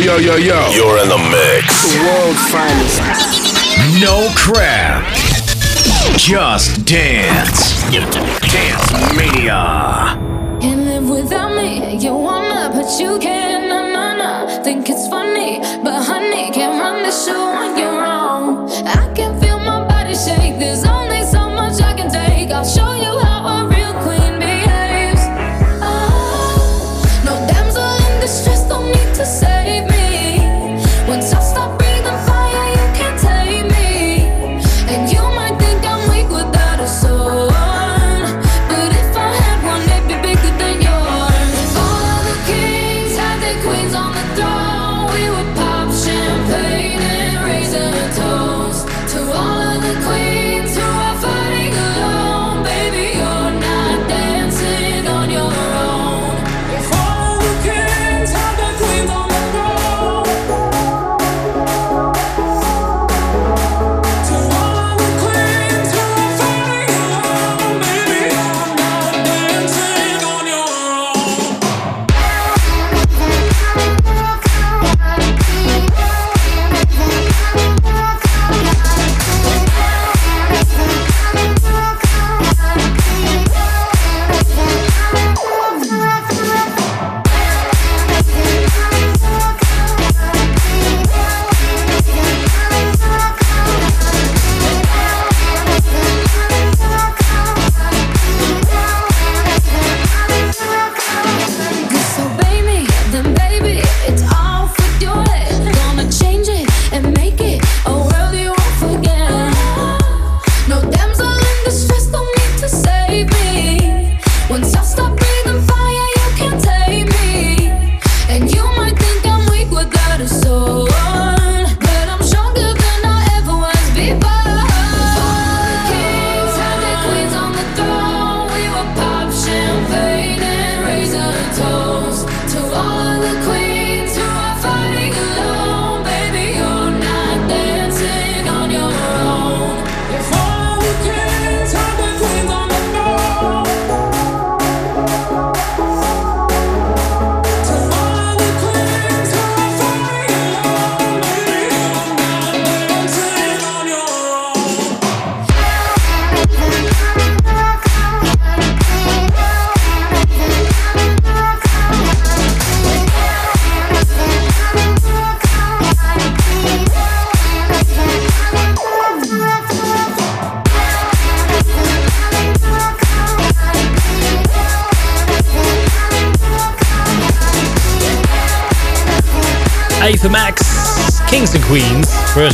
yo, yo, yo. You're in the mix. The world's finest. No crap. Just dance. Dance Mania. Can't live without me. You wanna, but you can't. Nah, nah, nah. Think it's funny, but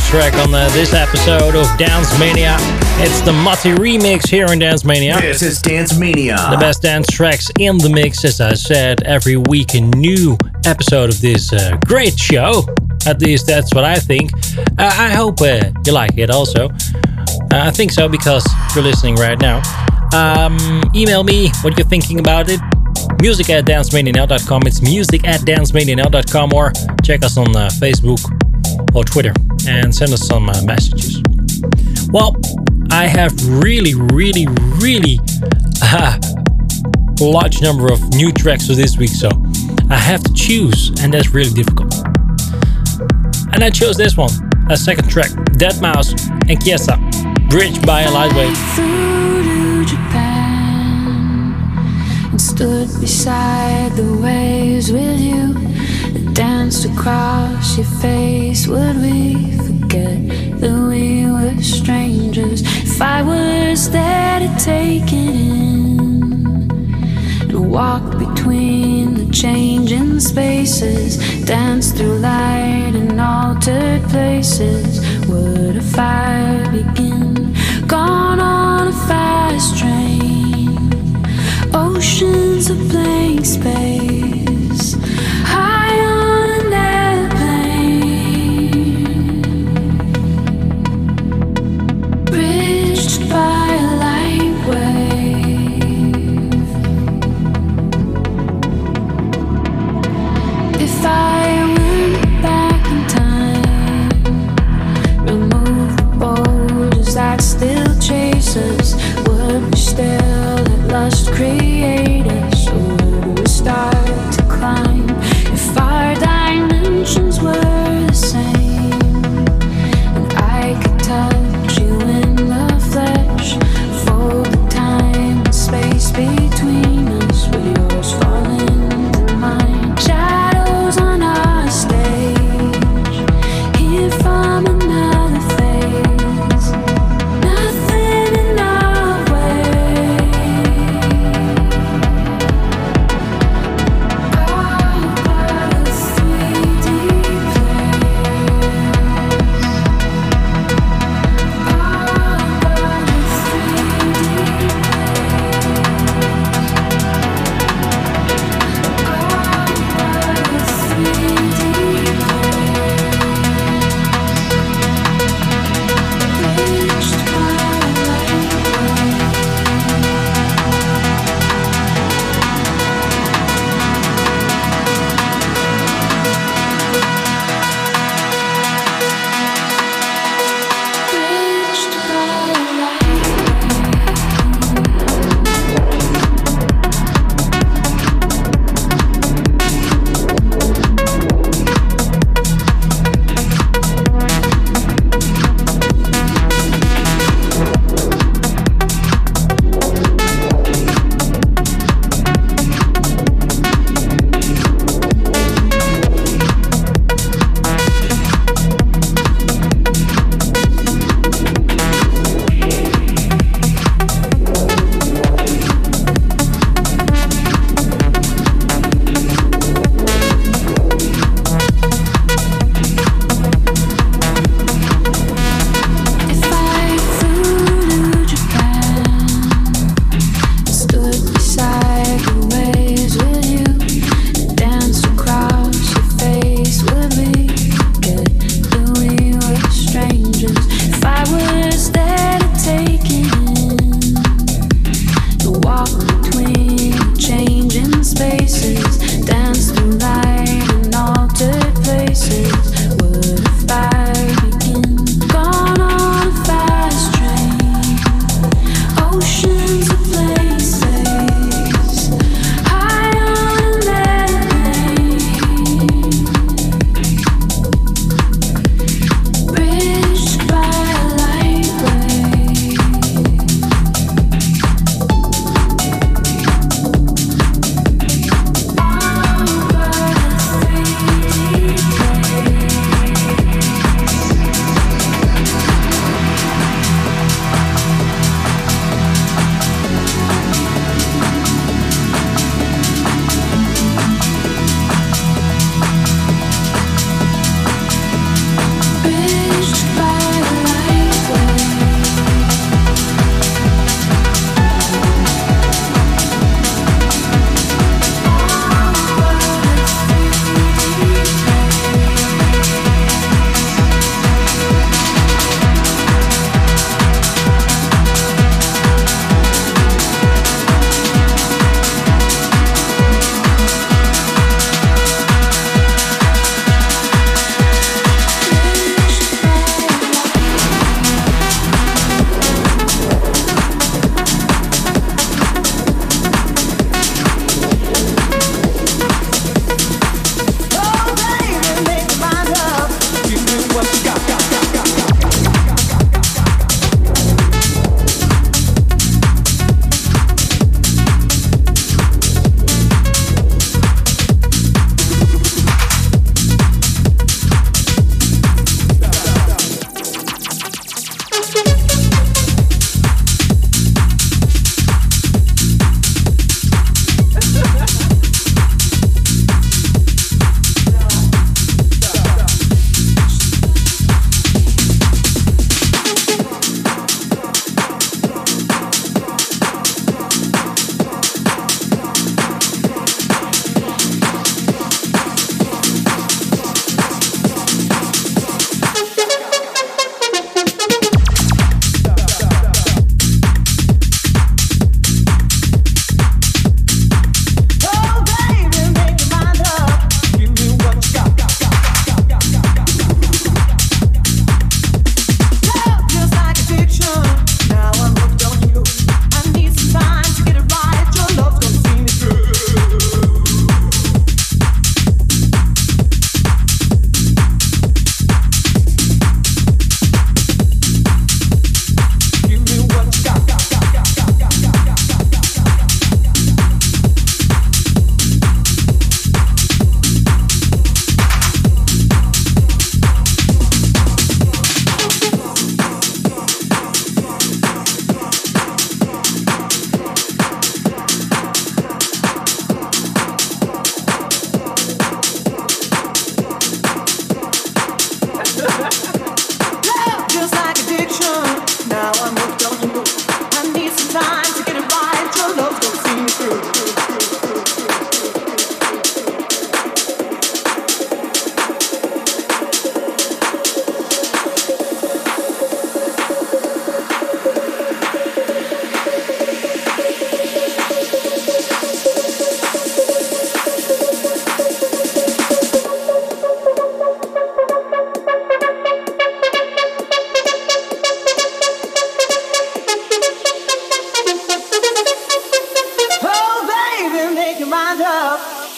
track on uh, this episode of Dance Mania. It's the Mutty remix here in Dance Mania. This is Dance Mania. The best dance tracks in the mix, as I said, every week a new episode of this uh, great show. At least that's what I think. Uh, I hope uh, you like it also. Uh, I think so because you're listening right now. Um, email me what you're thinking about it. Music at dancemanianow.com. It's music at dancemanianow.com or check us on uh, Facebook or Twitter and send us some uh, messages. Well, I have really, really, really uh, large number of new tracks for this week, so I have to choose, and that's really difficult. And I chose this one, a second track, deadmau5 and Kiesza, Bridge by a Lightwave. stood beside the waves with you. Danced across your face. Would we forget that we were strangers? If I was there to take it in and walk between the changing spaces, dance through light and altered places. Would a fire begin? Gone on a fast train, oceans of blank space, would we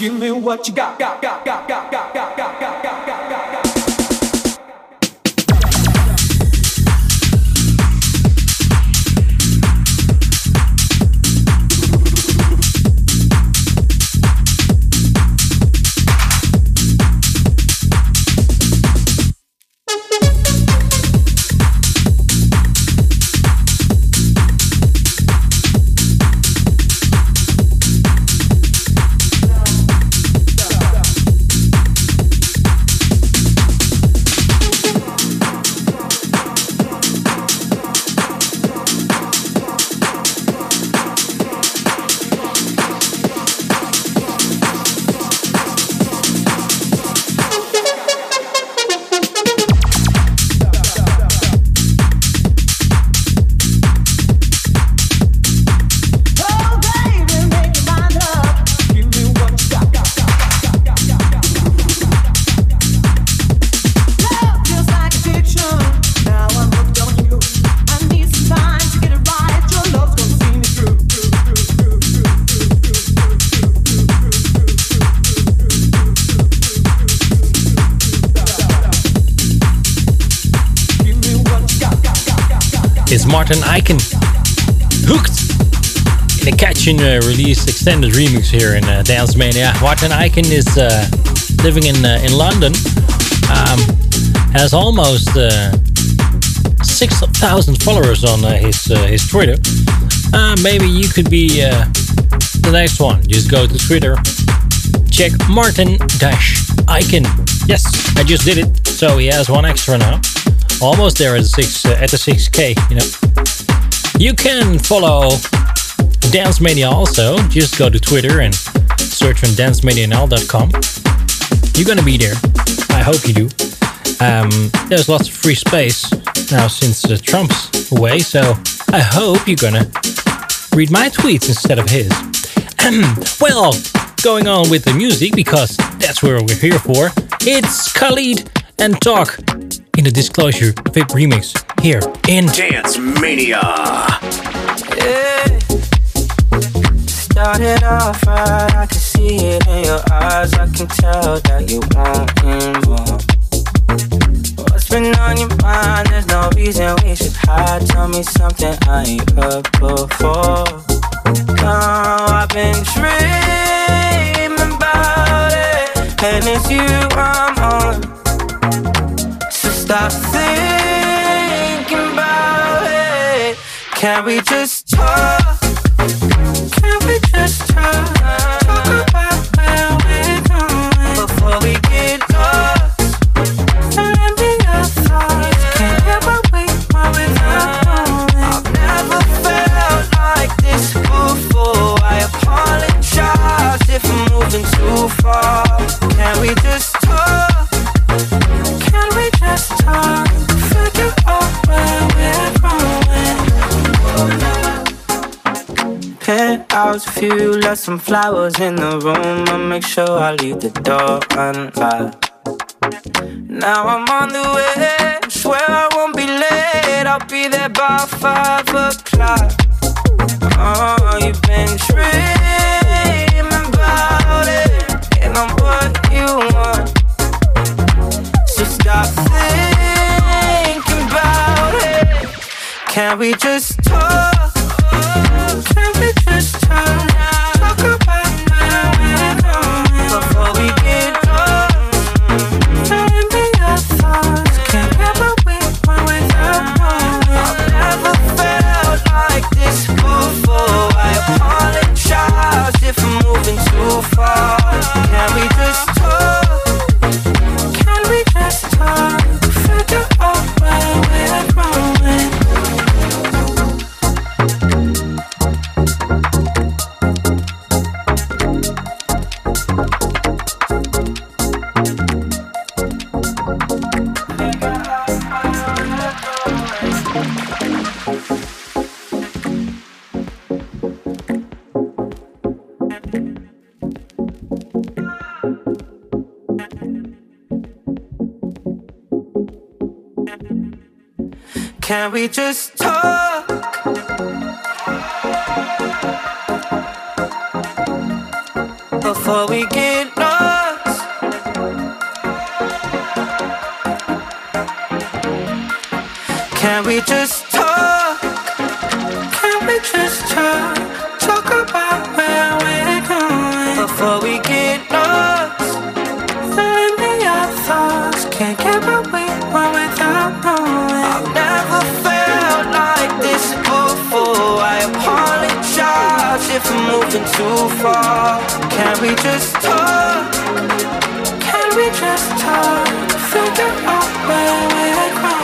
Give me what you got, got, got, got, got, got, got, got, got, got, got, Martin Ikin. Hooked! In a catching uh, release extended remix here in uh, Dance Mania. Martin Ikin is uh, living in uh, in London. Um, has almost uh, 6,000 followers on uh, his uh, his Twitter. maybe you could be the next one. Just go to Twitter, check Martin Dash Ikin. Yes, I just did it. So he has one extra now almost there at the six uh, at the 6k you know you can follow dance mania also. Just go to twitter and search on dancemanianl.com you're gonna be there. I hope you do. Um, there's lots of free space now since uh, trump's away so i hope you're gonna read my tweets instead of his. Well going on with the music because that's where we're here for it's khalid and talk in the Disclosure VIP remix here in Dance Mania. Yeah. Started off right, I can see it in your eyes. I can tell that you want more. What's been on your mind? There's no reason we should hide. Tell me something I ain't heard before. Now I've been dreaming about it, and it's you I'm on stop thinking Can we just talk? Can we just talk? Talk about where we're going before we get lost. And while we're not I've never felt like this before. I apologize if I'm moving too far. Can we just Penthouse view, left some flowers in the room. I make sure I leave the door unlocked. Now I'm on the way, swear I won't be late. I'll be there by five o'clock. Oh, you've been dreaming about it, and I'm what you want. So stop thinking about it. Can we just talk? Can we just talk? Before we get lost. Can we just talk? Can we just talk? Talk about where we're going before we get lost. Let me your thoughts. Can't get what we want without knowing. Never felt like this before. I apologize if I'm moving too far. Can we just talk? Can we just talk? Figure out where we're going.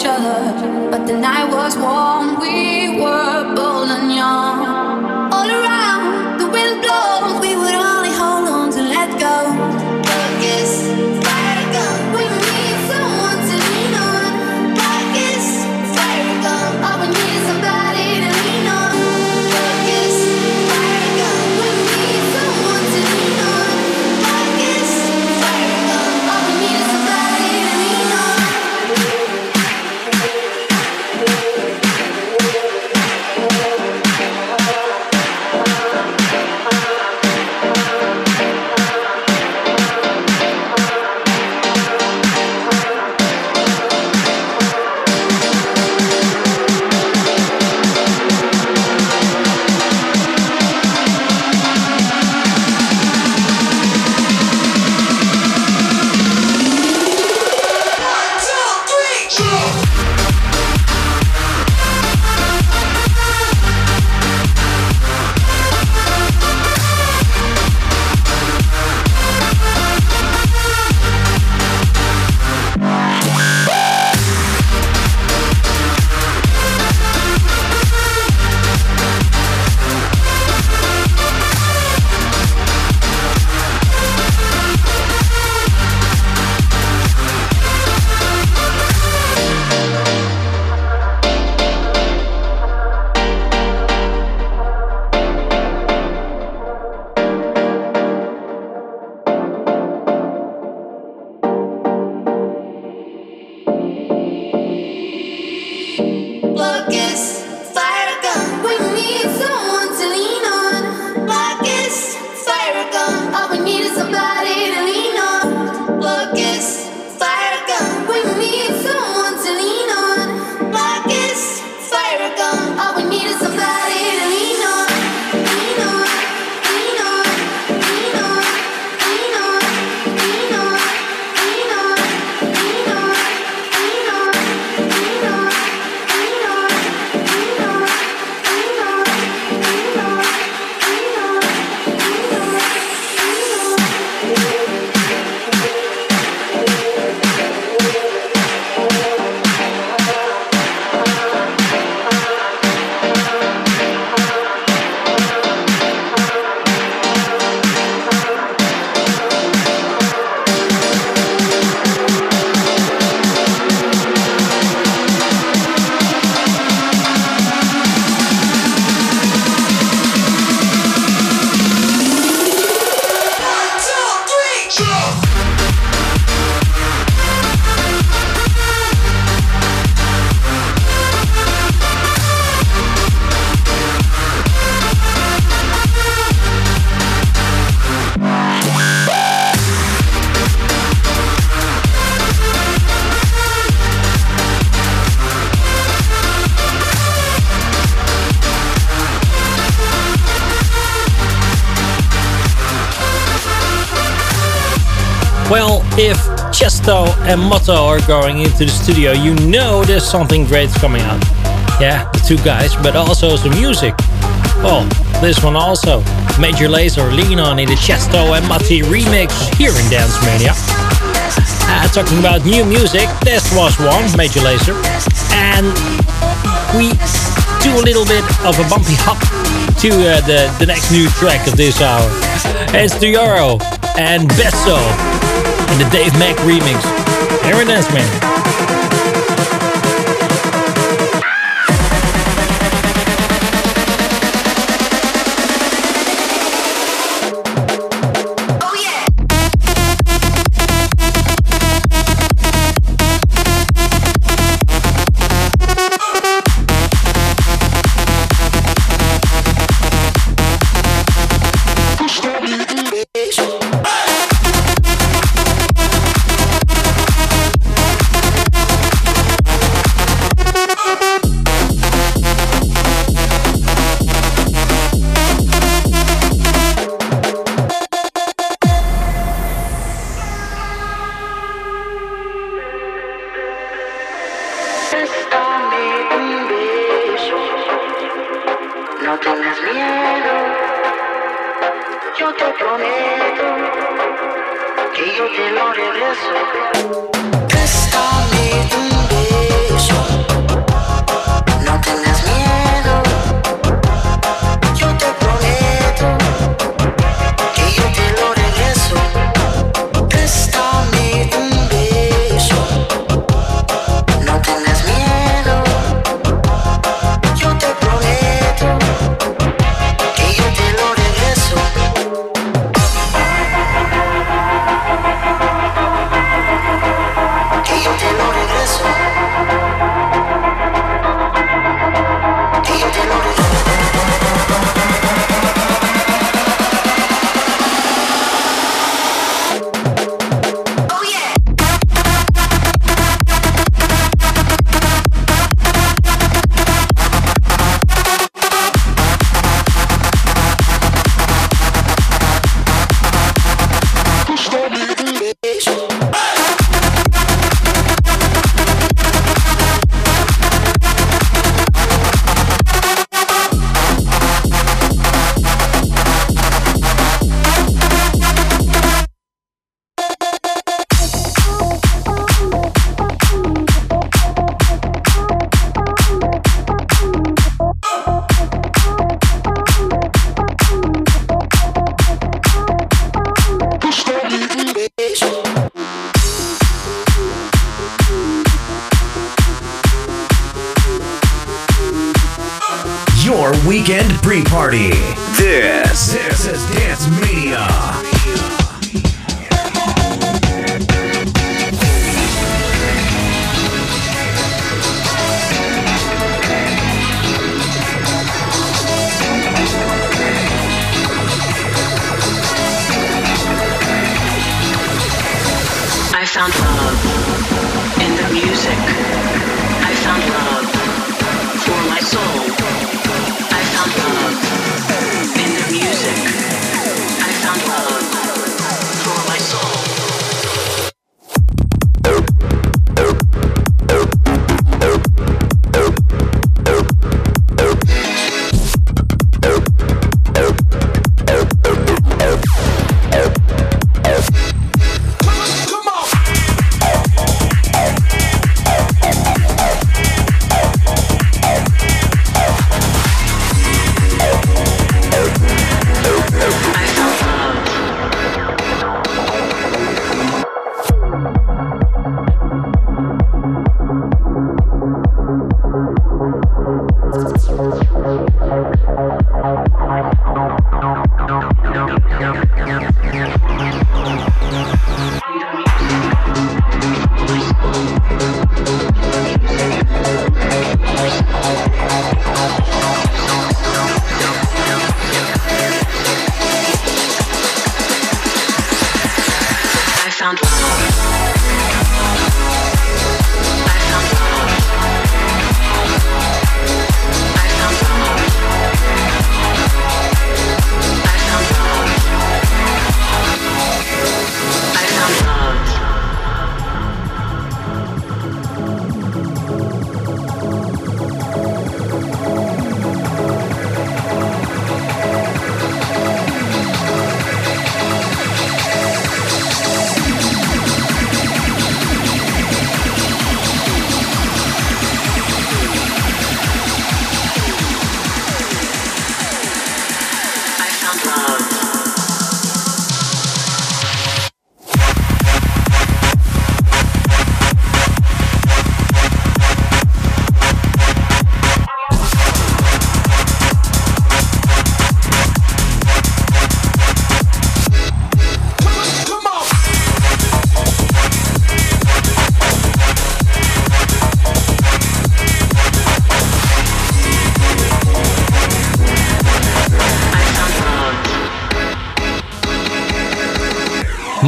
Each other. But the night was warm, we and Motto are going into the studio, you know there's something great coming out. Yeah, the two guys, but also some music. Well, this one also. Major Lazer Lean On in the Chesto and Matti remix here in Dance Mania. Uh, talking about new music, this was one, Major Lazer. And we do a little bit of a bumpy hop to uh, the, the next new track of this hour. It's Dioro and Besso in the Dave Mack remix. Aaron Desmond. I found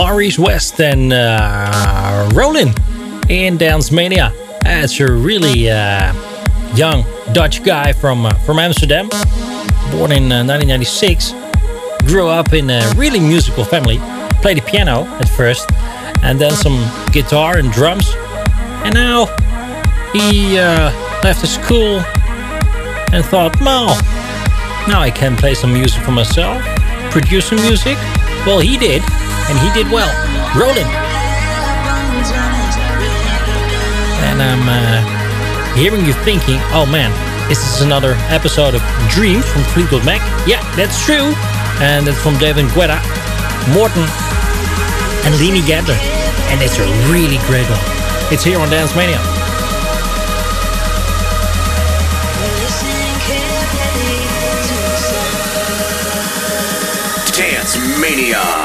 Maurice West and uh, Rollin in Dance Mania. It's a really uh, young Dutch guy from uh, from Amsterdam, born in uh, 1996. Grew up in a really musical family. Played the piano at first, and then some guitar and drums. And now he uh, left the school and thought, well, now I can play some music for myself, produce some music. Well, he did, and he did well. Rolling. And I'm uh, hearing you thinking, oh man, this is another episode of Dreams from Fleetwood Mac. Yeah, that's true. And it's from David Guetta, Morten, and Lanie Gardner. And it's a really great one. It's here on Dance Mania. Dance Mania.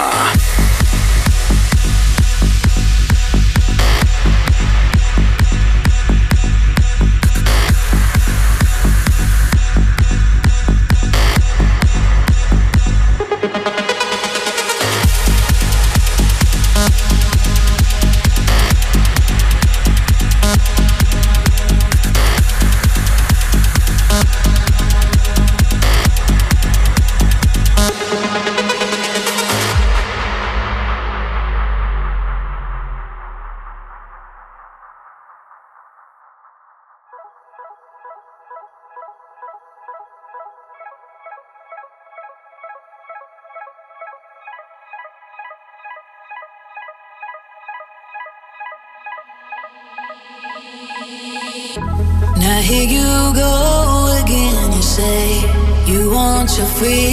Want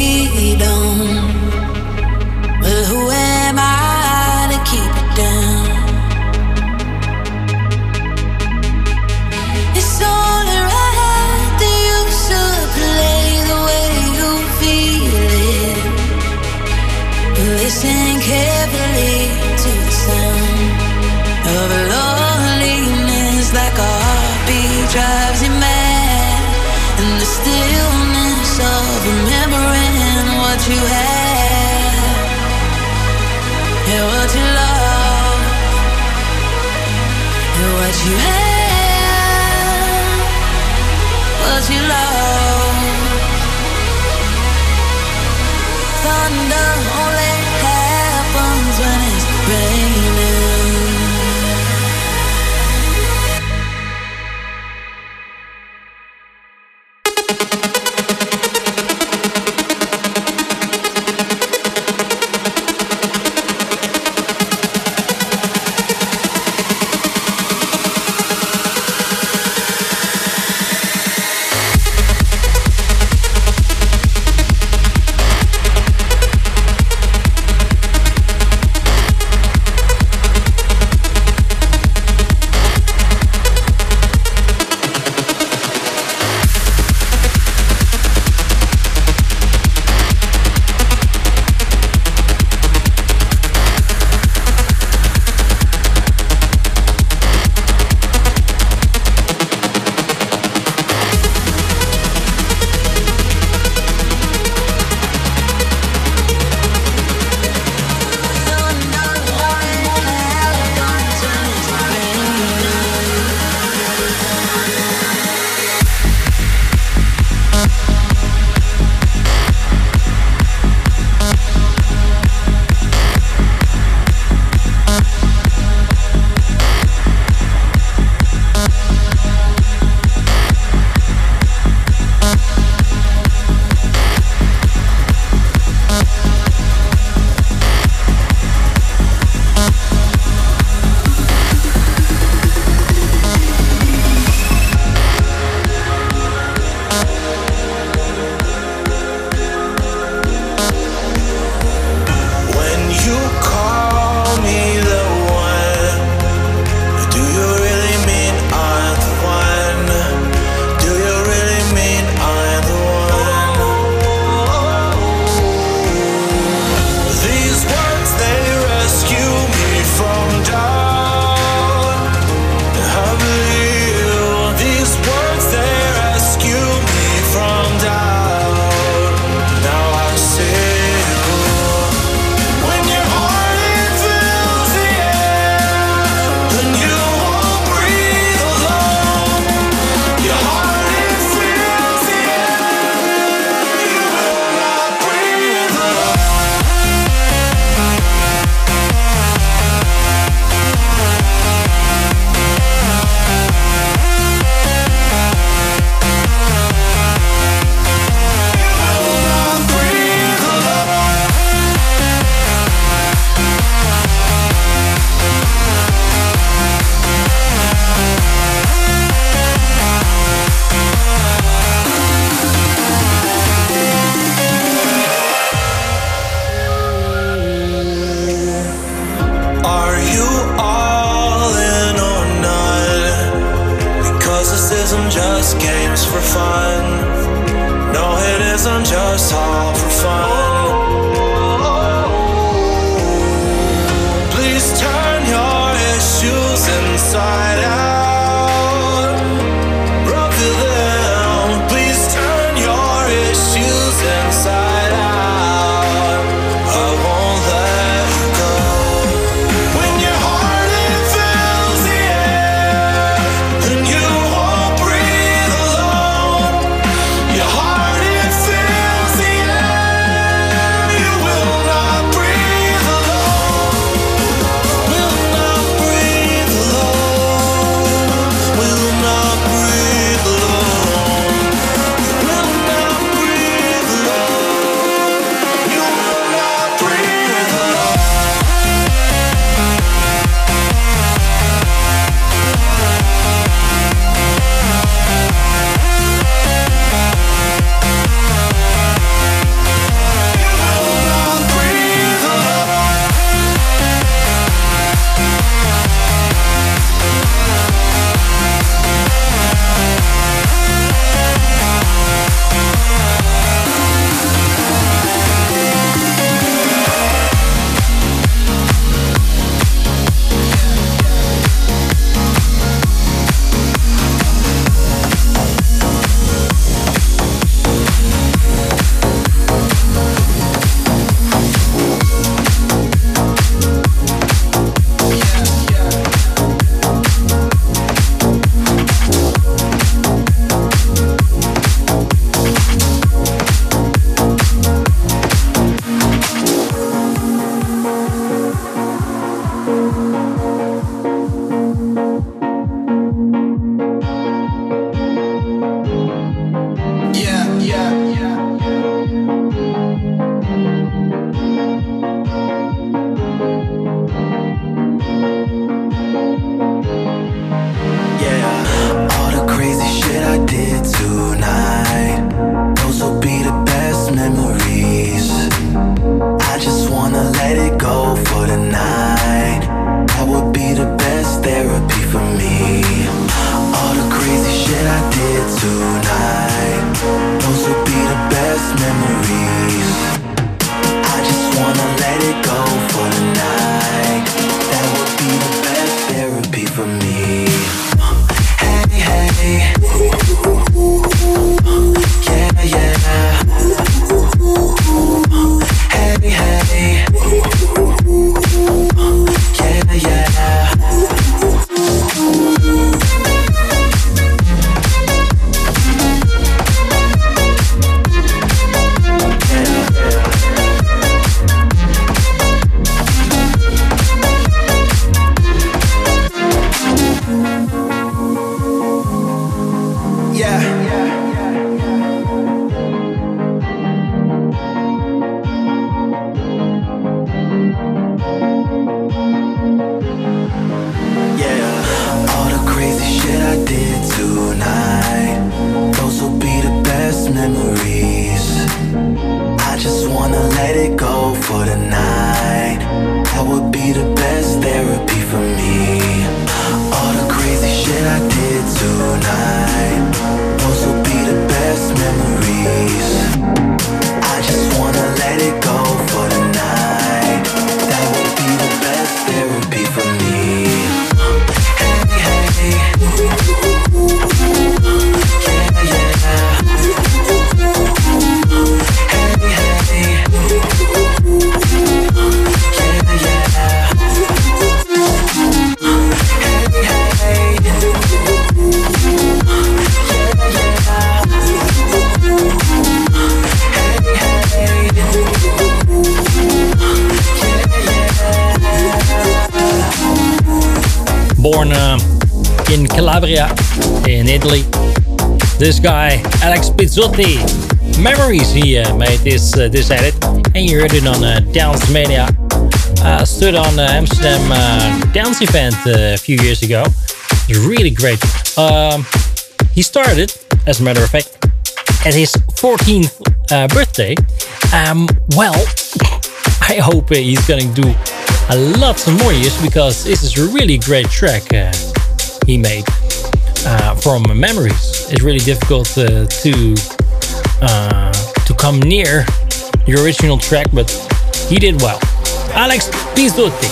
Zotti. Memories he made this uh, this edit, and you heard it on uh, Dance Mania. Uh, stood on uh, Amsterdam uh, dance event a few years ago. It's really great. Um, he started, as a matter of fact, at his 14th birthday. Um, well, I hope he's gonna do a lot more years because this is a really great track he made uh, from memories. It's really difficult uh, to uh, to come near your original track, but he did well. Alex Pizzotti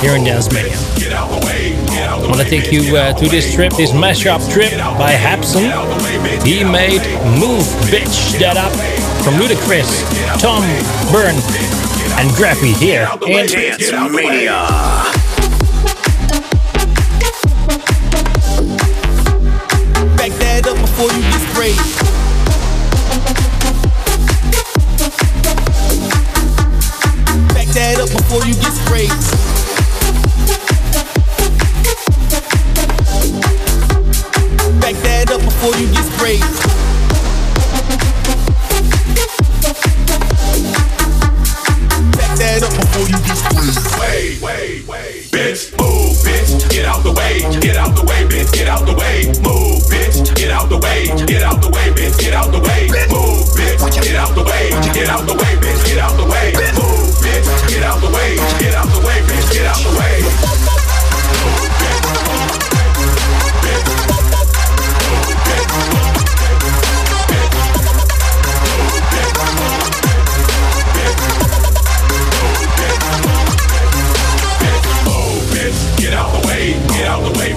here in Dance Mania. I want to take you uh, to this trip, this mashup trip by Hapson. He made Move Bitch That Up from Ludacris, Tom Byrne, and Graffy here in Dance Mania. Before you get sprayed. Back that up before you get sprayed. Back that up before you get sprayed. Back that up before you get sprayed. Wait, wait, wait. Bitch, move, bitch. Get out the way. Get out the way, bitch. Get out the way. Move, bitch. Get out the way. Get out the way, bitch. Get out the way. Move, bitch. Get out the way. Get out the way, bitch. Get out the way. Move, bitch. Get out the way. Get out the way, bitch. Get out the way.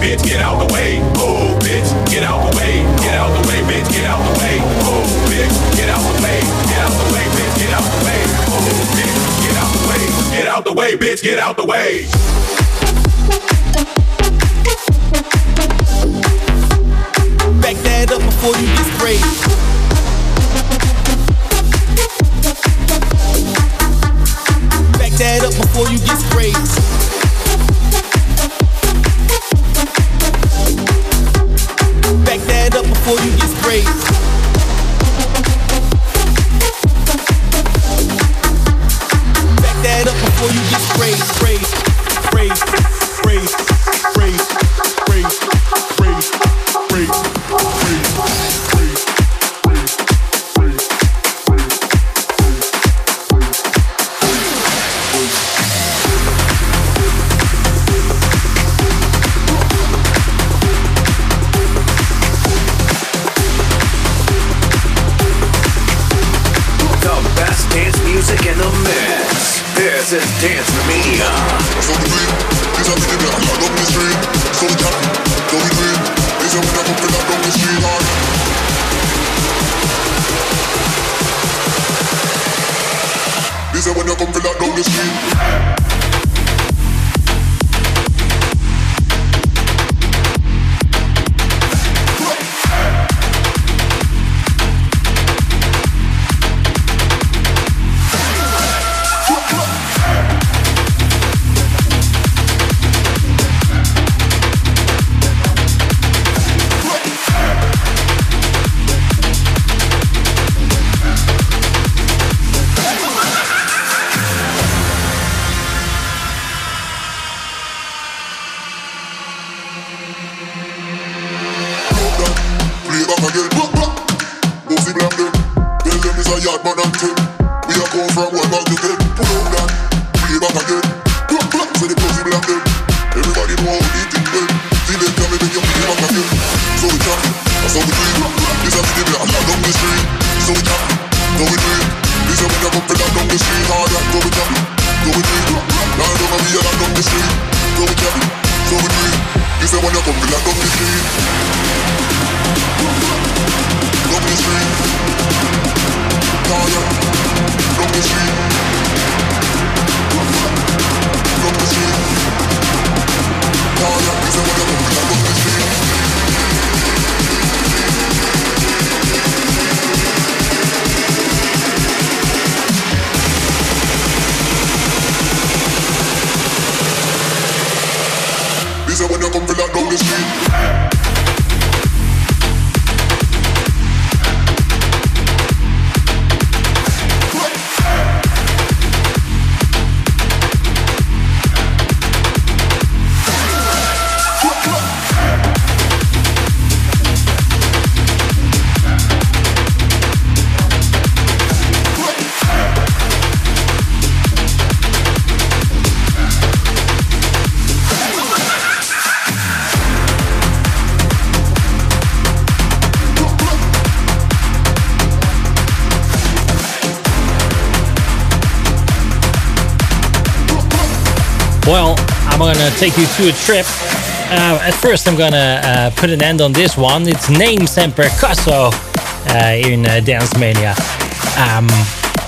Bitch, get out the way. Oh, bitch, get out the way. Get out the way, bitch, get out the way. Oh, bitch, get out the way. Get out the way, bitch, get out the way. Oh, bitch, get out the way. Get out the way, bitch, get out the way. Back that up before you get sprayed. Back that up before you get sprayed. Before you get sprayed. Back that up before you get sprayed, sprayed, sprayed, sprayed, sprayed, sprayed, Them, tell them it's a yard man and ten. We are come from one back to ten. Gonna take you to a trip. Uh, at first, I'm gonna uh, put an end on this one. It's Name and Percusso uh, in uh, Dance Mania. Um,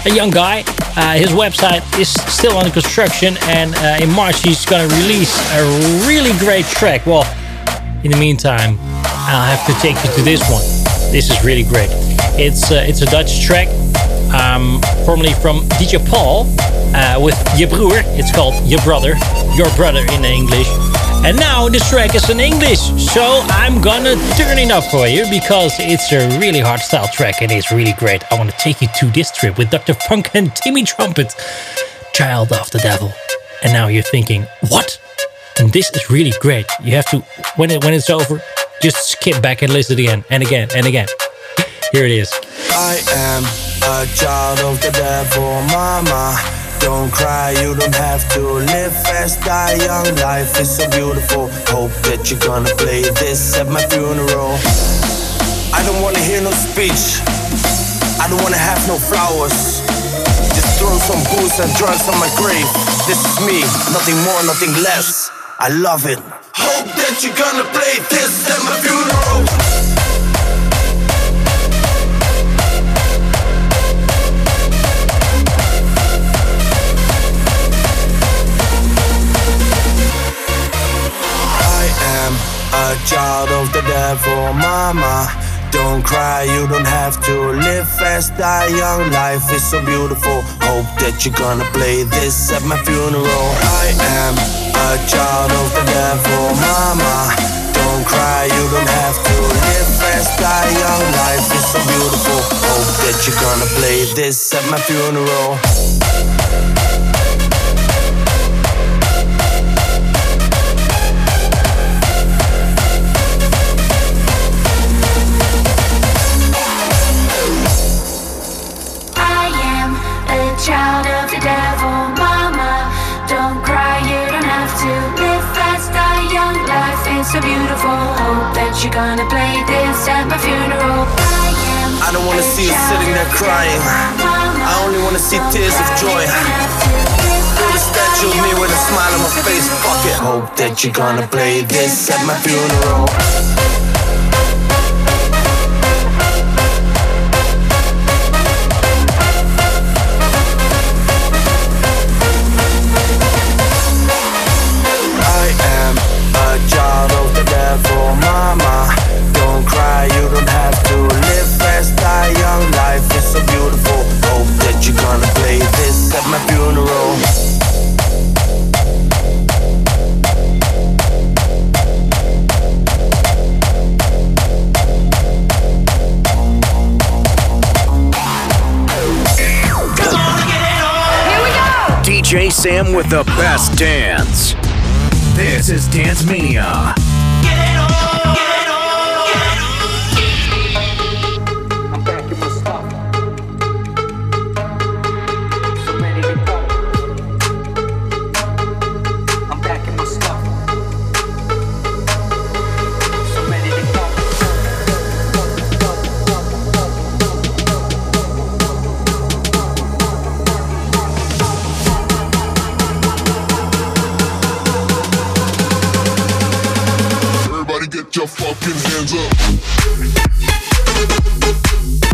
a young guy. Uh, his website is still under construction, and uh, in March he's gonna release a really great track. Well, in the meantime, I'll have to take you to this one. This is really great. It's it's a Dutch track, um, formerly from DJ Paul uh, with Je Broer. It's called Your Brother, Your Brother in English. And now this track is in English, so I'm gonna turn it up for you because it's a really hard style track and it's really great. I want to take you to this trip with Dr. Funk and Timmy Trumpet, Child of the Devil. And now you're thinking, what? And this is really great. You have to, when it when it's over, just skip back and listen again and again and again. Here it is. I am a child of the devil, mama. Don't cry, you don't have to live fast, die young. Life is so beautiful. Hope that you're gonna play this at my funeral. I don't wanna hear no speech. I don't wanna have no flowers. Just throw some booze and drugs on my grave. This is me, nothing more, nothing less. I love it. Hope that you're gonna play this at my funeral. A child of the devil, mama. Don't cry, you don't have to live fast, die young. Life is so beautiful. Hope that you're gonna play this at my funeral. I am a child of the devil, mama. Don't cry, you don't have to live fast, die young. Life is so beautiful. Hope that you're gonna play this at my funeral. See you sitting there crying. I only wanna see tears of joy. Build a statue of me with a smile on my face. Fuck it. Hope that you're gonna play this at my funeral. Sam with the best dance. This is Dance Mania. get your fucking hands up.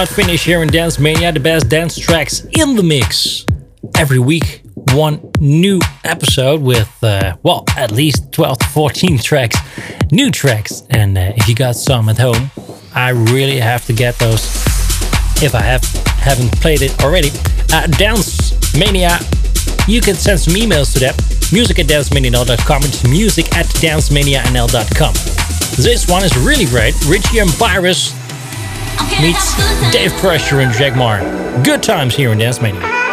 Not finish here in Dance Mania, the best dance tracks in the mix. Every week, one new episode with, uh, well, at least 12 to 14 tracks, new tracks. And uh, if you got some at home, I really have to get those if I have, haven't played it already. Uh, Dance Mania, you can send some emails to them. Music at dancemania.com. It's music at dancemanianl.com. This one is really great. Richie and meets Dave Crusher and Jack Martin. Good times here in Dance Mania.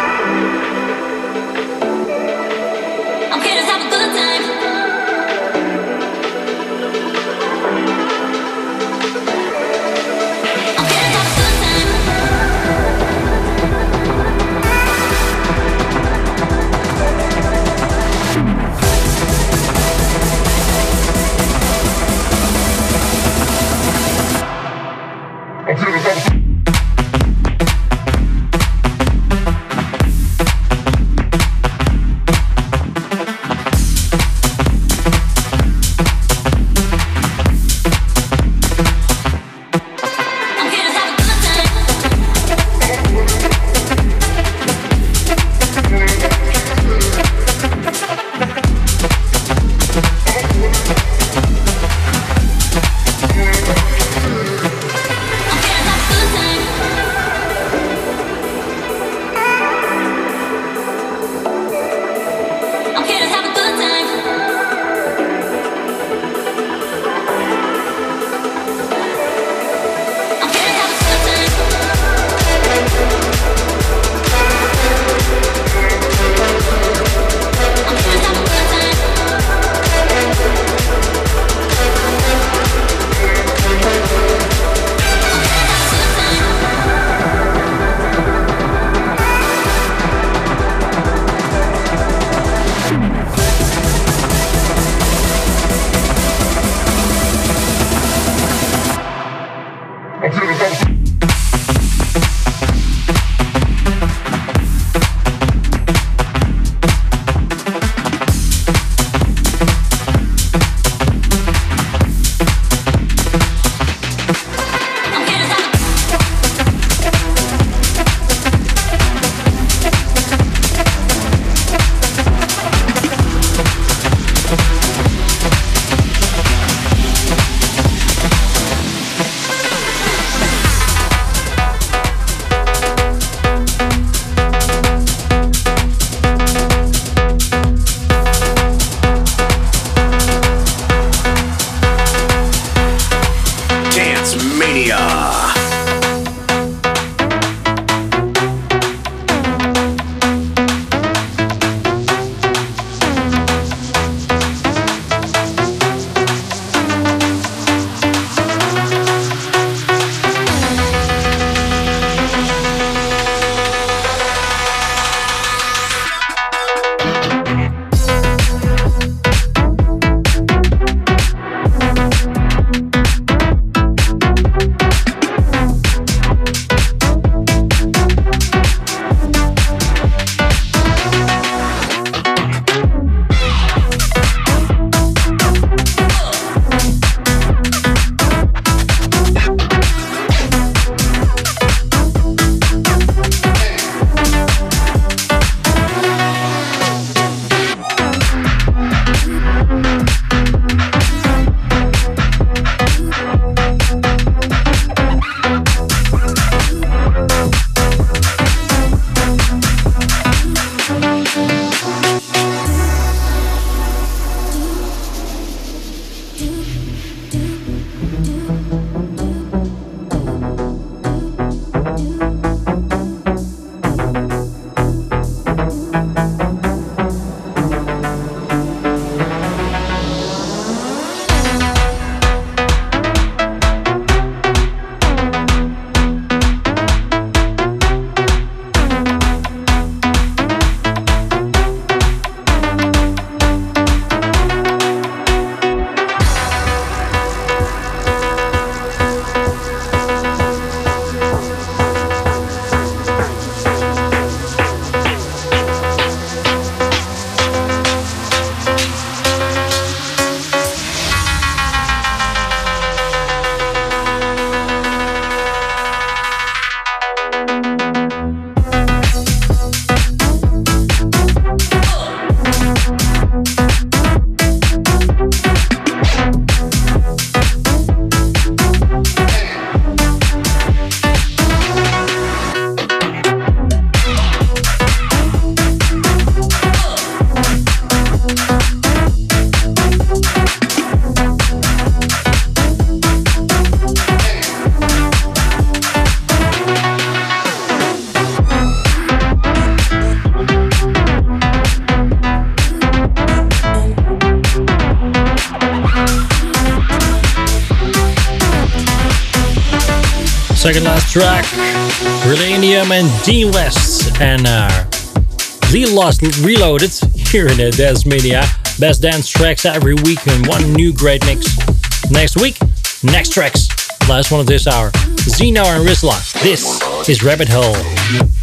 Second last track. Relanium and Dean West and uh, Lee Lost Reloaded here in the Dance Mania. Best dance tracks every week and one new great mix. Next week, next tracks. Last one of this hour. Zeno and Rizla. This is Rabbit Hole.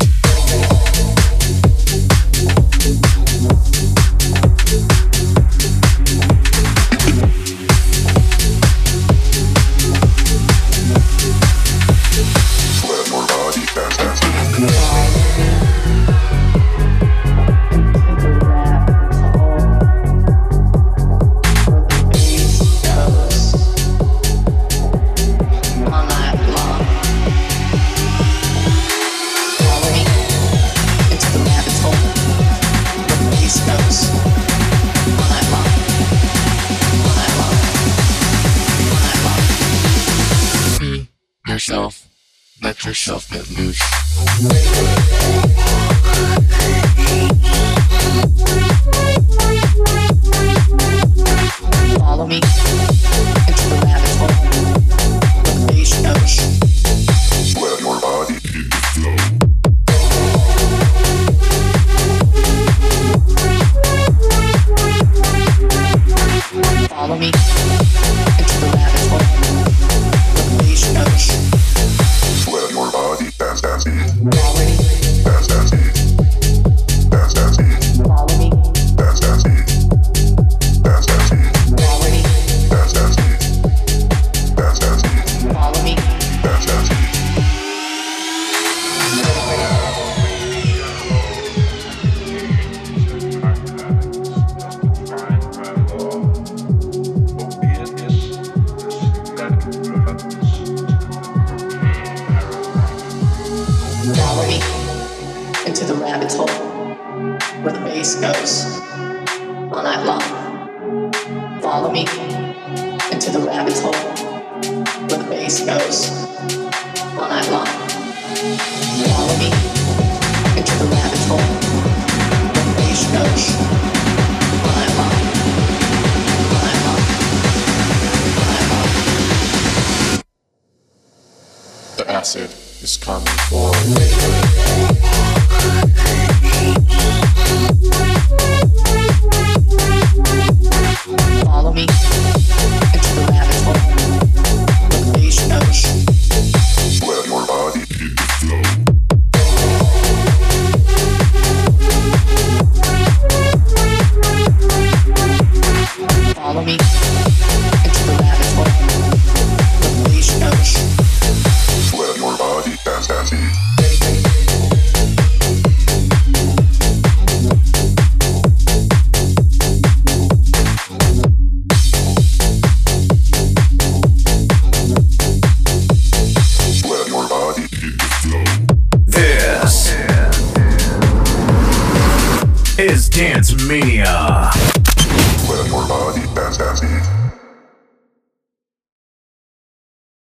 Yourself